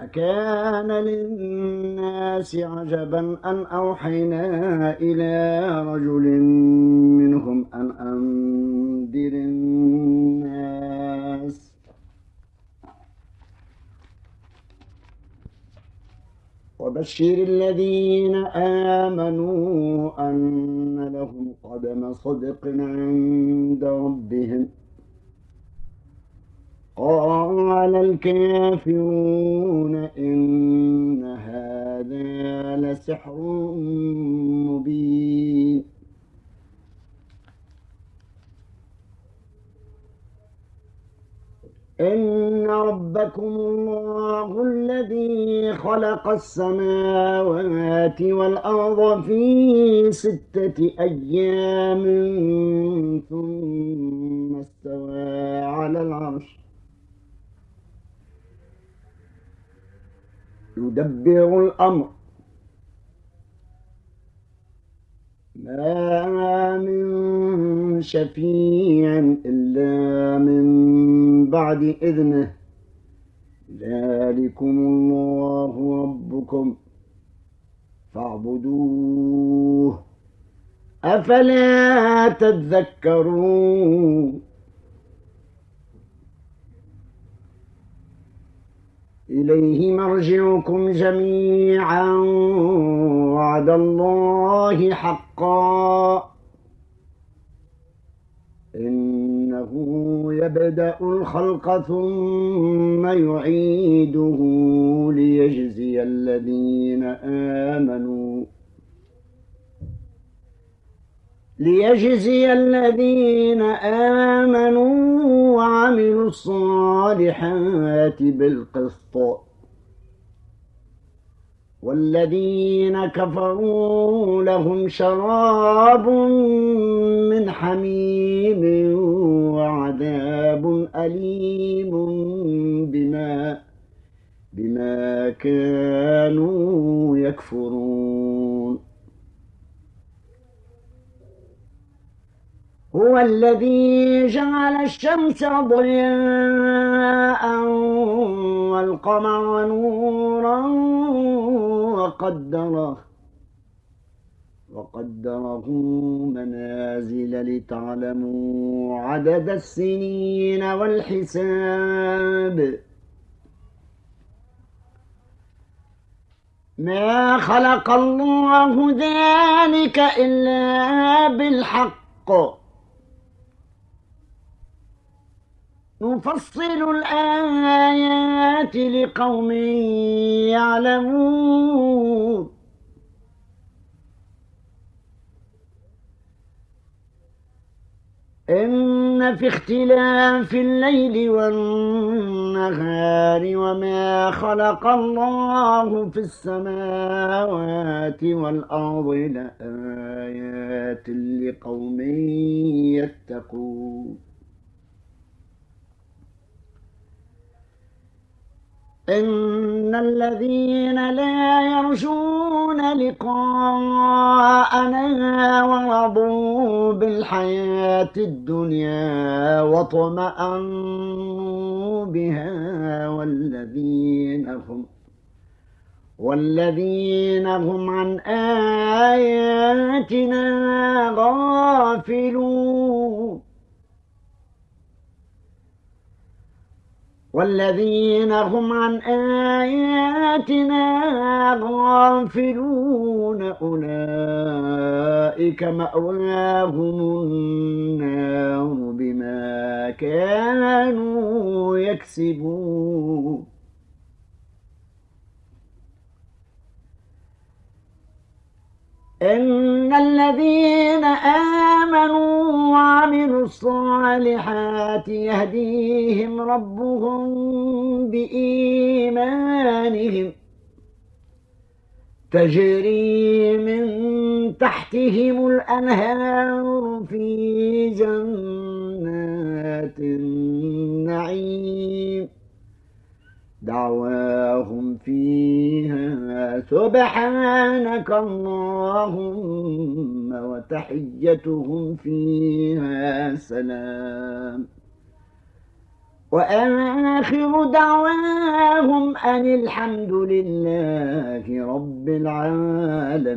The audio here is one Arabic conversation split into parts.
أكان للناس عجبا أن أوحينا إلى رجل منهم أن أنذر الناس. وبشر الذين آمنوا أن لهم قدم صدق عند ربهم. قال الكافرون إن هذا لسحر مبين. إن ربكم الله الذي خلق السماوات والأرض في ستة أيام ثم استوى على العرش. يدبر الأمر. ما من شفيع إلا من بعد إذنه. ذلكم الله ربكم. فاعبدوه. أفلا تذكرون؟ إليه مرجعكم جميعا. وعد الله حقا. إنه يبدأ الخلق ثم يعيده ليجزي الذين آمنوا. ليجزي الذين آمنوا وعملوا الصالحات بالقسط والذين كفروا لهم شراب من حميم وعذاب أليم بما بما كانوا يكفرون هو الذي جعل الشمس ضياء والقمر نورا وقدره وقدره منازل لتعلموا عدد السنين والحساب. ما خلق الله ذلك إلا بالحق. نفصل الآيات لقوم يعلمون. إن في اختلاف الليل والنهار وما خلق الله في السماوات والأرض لآيات لقوم يتقون. إن الذين لا يرجون لقاءنا ورضوا بالحياة الدنيا واطمأنوا بها والذين هم والذين هم عن آياتنا غافلون. والذين هم عن آياتنا غافلون أولئك مأواهم النار بما كانوا يكسبون. إن الذين آمنوا وعملوا الصالحات يهديهم ربهم بإيمانهم تجري من تحتهم الأنهار في جنات النعيم دعواهم فيها سبحانك اللهم وتحيتهم فيها سلام. وآخر دعواهم أن الحمد لله رب العالمين.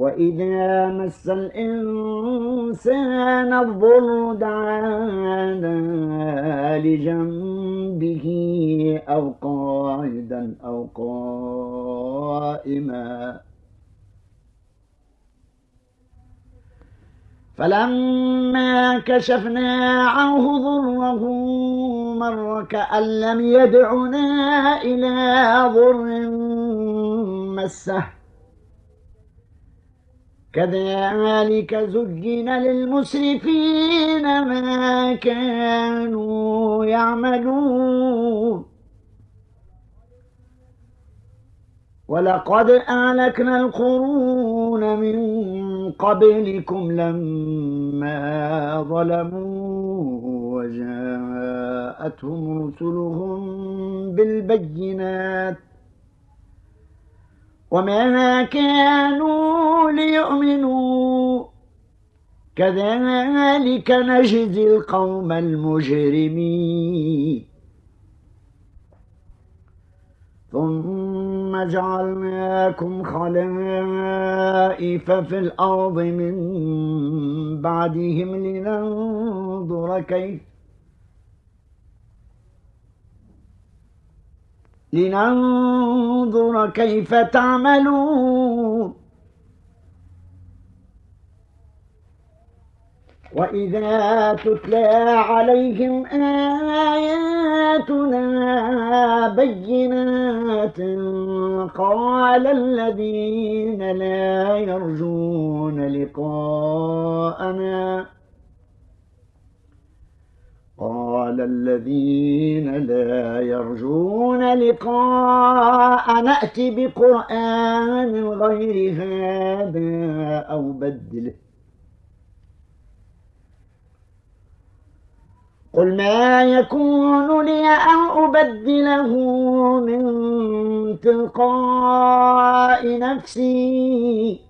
وإذا مس الإنسان الضر دعانا لجنبه أو قاعدا أو قائما فلما كشفنا عنه ضره مر كأن لم يدعنا إلى ضر مسه كذلك زجن للمسرفين ما كانوا يعملون. ولقد أهلكنا القرون من قبلكم لما ظلموا وجاءتهم رسلهم بالبينات. وما كانوا ليؤمنوا. كذلك نجزي القوم المجرمين. ثم جعلناكم خلائف في الأرض من بعدهم لننظر كيف لننظر كيف تعملون. وإذا تتلى عليهم آياتنا بينات قال الذين لا يرجون لقاءنا. قال الذين لا يرجون لقاء نأتي بقرآن غير هذا أو بدله. قل ما يكون لي أن أبدله من تلقاء نفسي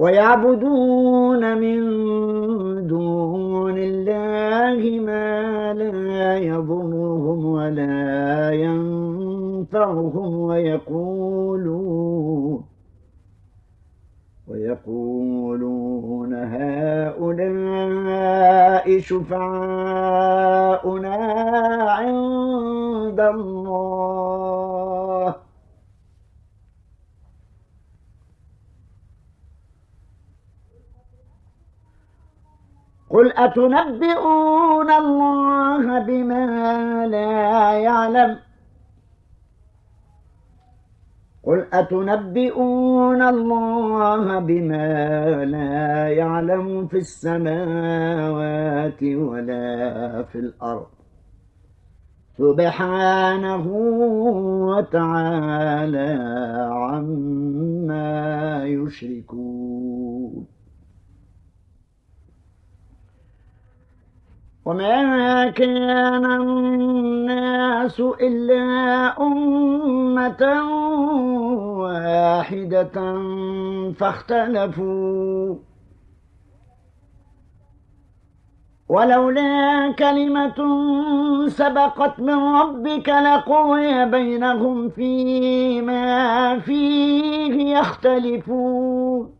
ويعبدون من دون الله ما لا يضرهم ولا ينفعهم ويقولون ويقولون هؤلاء شفعاؤنا عند الله. قل أتنبئون الله بما لا يعلم؟ قل أتنبئون الله بما لا يعلم في السماوات ولا في الأرض؟ سبحانه وتعالى عما يشركون وما كان الناس إلا أمة واحدة فاختلفوا ولولا كلمة سبقت من ربك لقضي بينهم فيما فيه يختلفون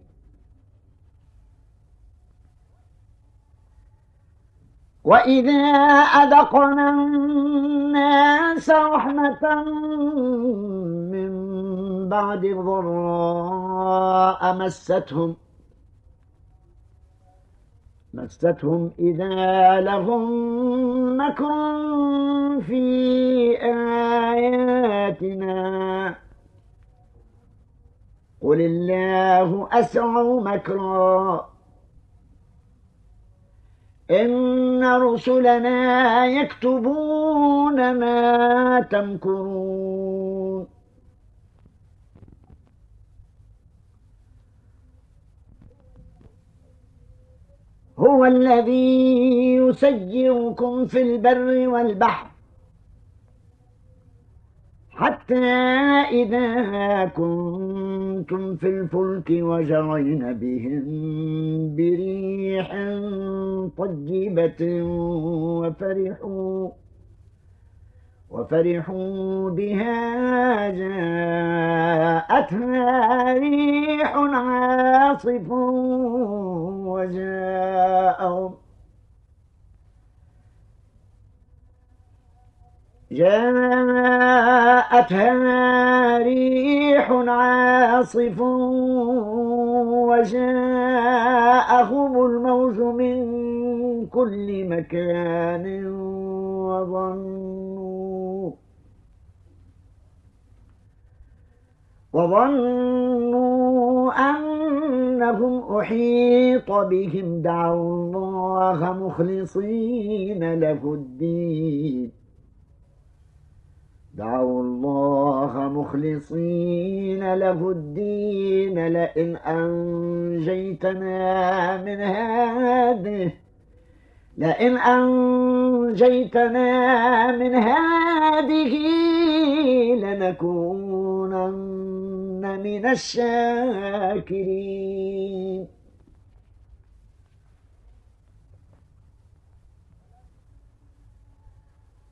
وإذا أذقنا الناس رحمة من بعد ضراء مستهم مستهم إذا لهم مكر في آياتنا قل الله أسرع مكرًا إن رسلنا يكتبون ما تمكرون هو الذي يسيركم في البر والبحر إذا كنتم في الفلك وجرين بهم بريح طيبة وفرحوا وفرحوا بها جاءتها ريح عاصف وجاءهم جاءتها ريح عاصف وجاءهم الموج من كل مكان وظنوا وظنوا أنهم أحيط بهم دعوا الله مخلصين له الدين. دعوا الله مخلصين له الدين لئن أنجيتنا من هذه لئن أنجيتنا من هذه لنكونن من الشاكرين.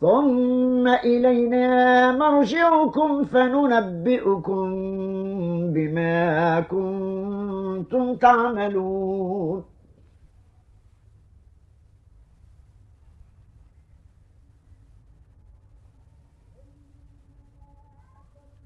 ثم إلينا مرجعكم فننبئكم بما كنتم تعملون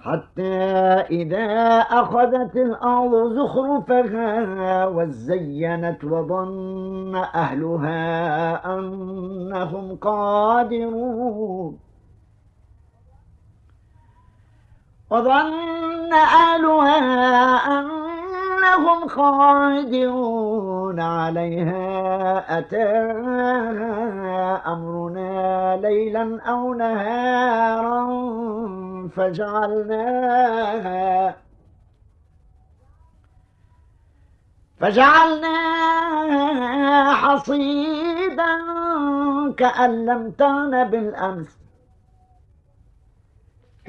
حتى إذا أخذت الأرض زخرفها وزينت وظن أهلها أنهم قادرون. وظن أهلها أنهم قادرون عليها. أتاها أمرنا ليلا أو نهارا فجعلناها فجعلناها حصيدا كأن لم تغن بالأمس.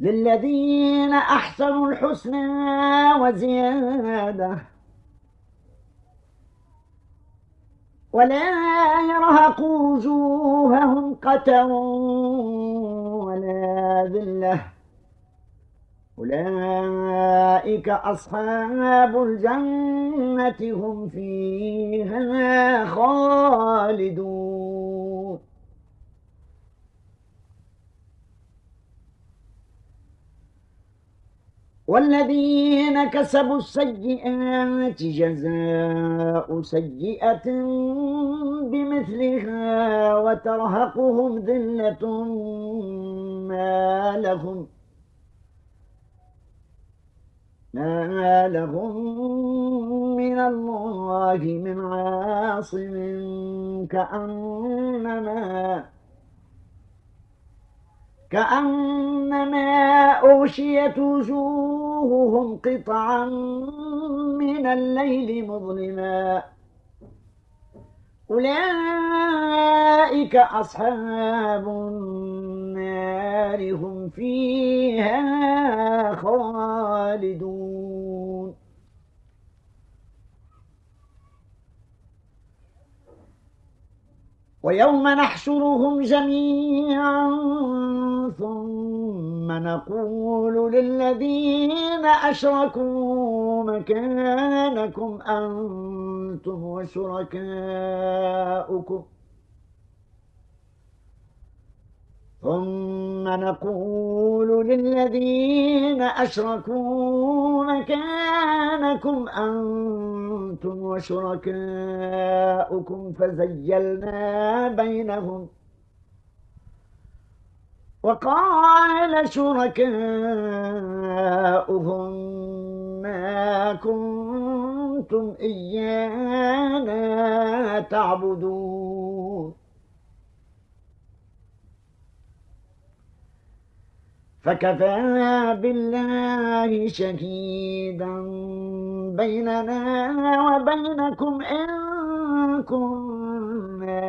للذين أحسنوا الحسنى وزيادة. ولا يرهق وجوههم قتر ولا ذلة. أولئك أصحاب الجنة هم فيها خالدون. والذين كسبوا السيئات جزاء سيئة بمثلها وترهقهم ذلة ما لهم ما لهم من الله من عاصم كأنما كأنما أغشيت وجوههم قطعا من الليل مظلما. أولئك أصحاب النار هم فيها خالدون. ويوم نحشرهم جميعا ثم نقول للذين أشركوا مكانكم أنتم وشركاؤكم. ثم نقول للذين أشركوا مكانكم أنتم وشركاؤكم فزيلنا بينهم. وقال شركاؤهم ما كنتم إيانا تعبدون. فكفى بالله شهيدا بيننا وبينكم إن كنا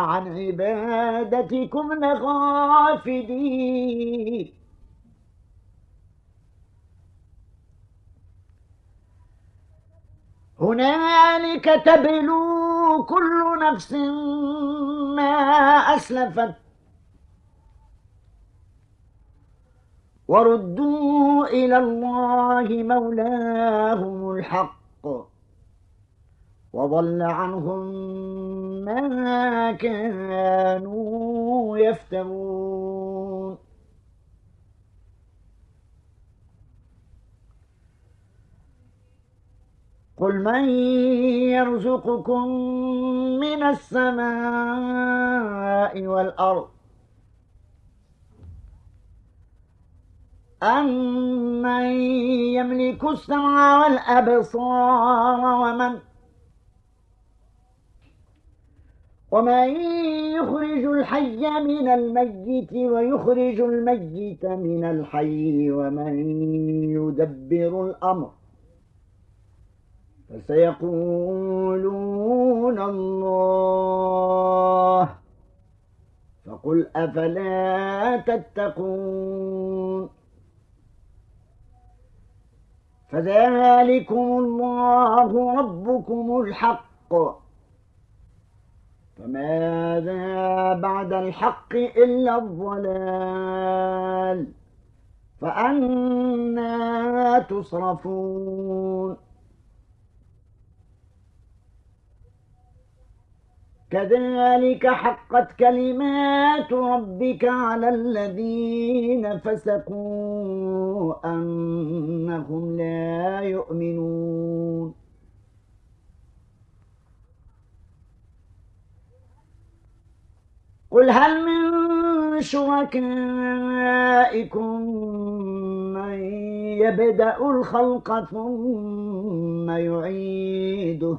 عن عبادتكم لغافلين. هنالك تبلو كل نفس ما أسلفت وردوا إلى الله مولاهم الحق وضل عنهم ما كانوا يفترون قل من يرزقكم من السماء والأرض أمن يملك السمع والأبصار ومن ومن يخرج الحي من الميت ويخرج الميت من الحي ومن يدبر الأمر فسيقولون الله فقل أفلا تتقون فذلكم الله ربكم الحق. فماذا بعد الحق إلا الضلال؟ فأنا تصرفون. كذلك حقت كلمات ربك على الذين فسقوا أنهم لا يؤمنون. قل هل من شركائكم من يبدأ الخلق ثم يعيده؟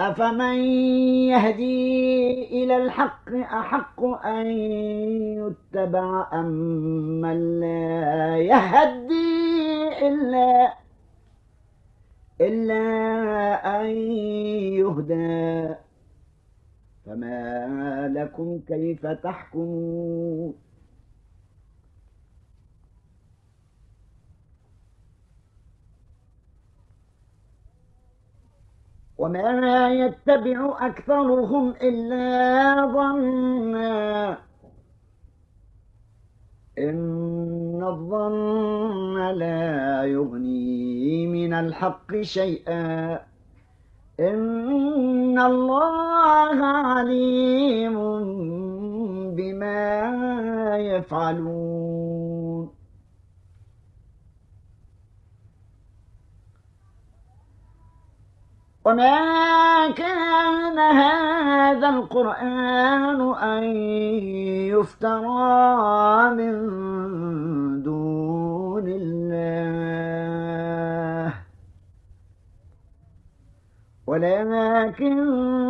أفمن يهدي إلى الحق أحق أن يتبع أم من لا يهدي إلا إلا أن يهدى. فما لكم كيف تحكمون؟ وما يتبع أكثرهم إلا ظنا. إن الظن لا يغني من الحق شيئا. إن الله عليم بما يفعلون. وما كان هذا القرآن أن يفترى من دون الله. ولكن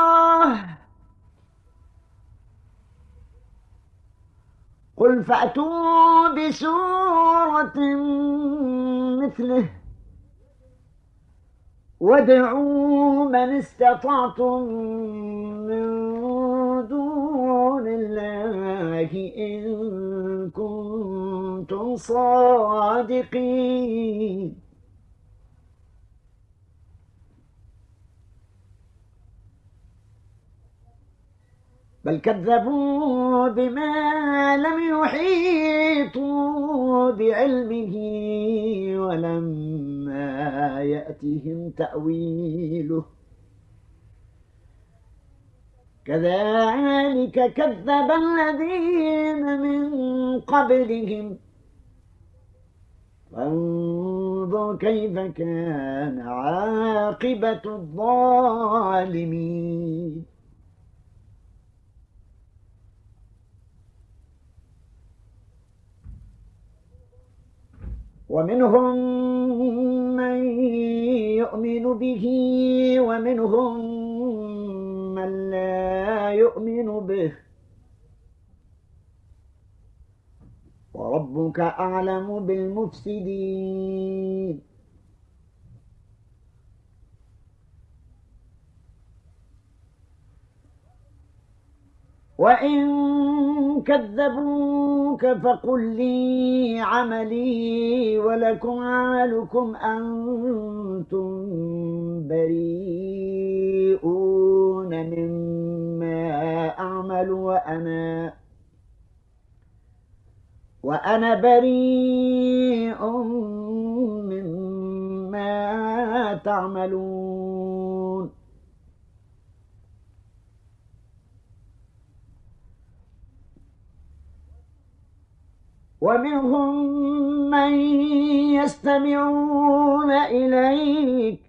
قل فأتوا بسورة مثله. وادعوا من استطعتم من دون الله إن كنتم صادقين. بل كذبوا بما لم يحيطوا بعلمه ولما يأتهم تأويله. كذلك كذب الذين من قبلهم. فانظر كيف كان عاقبة الظالمين. ومنهم من يؤمن به ومنهم من لا يؤمن به. وربك أعلم بالمفسدين. وإن كذبوك فقل لي عملي ولكم عملكم أنتم بريئون مما أعمل وأنا وأنا بريء مما تعملون ومنهم من يستمعون إليك.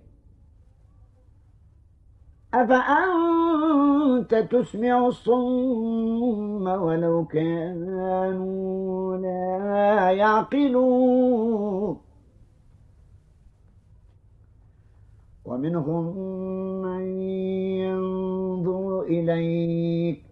أفأنت تسمع الصم ولو كانوا لا يعقلون؟ ومنهم من ينظر إليك.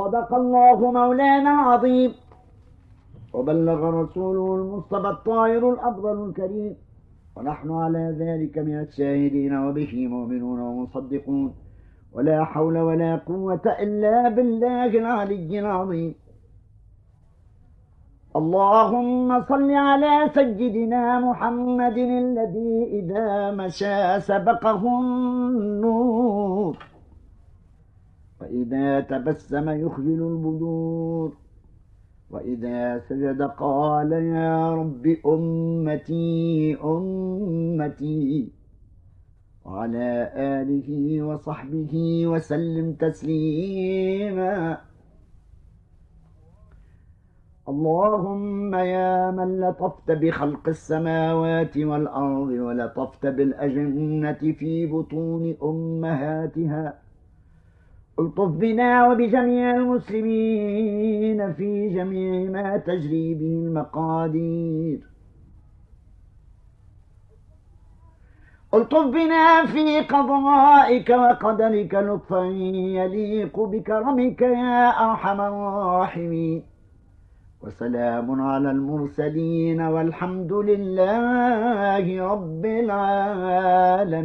صدق الله مولانا العظيم. وبلغ رسوله المصطفى الطاهر الأفضل الكريم. ونحن على ذلك من الشاهدين وبه مؤمنون ومصدقون. ولا حول ولا قوة إلا بالله العلي العظيم. اللهم صل على سيدنا محمد الذي إذا مشى سبقه النور. وإذا تبسم يخجل البدور. وإذا سجد قال يا رب أمتي أمتي. وعلى آله وصحبه وسلم تسليما. اللهم يا من لطفت بخلق السماوات والأرض ولطفت بالأجنة في بطون أمهاتها. الطف بنا وبجميع المسلمين في جميع ما تجري به المقادير. الطف بنا في قضائك وقدرك لطفا يليق بكرمك يا أرحم الراحمين. وسلام على المرسلين والحمد لله رب العالمين.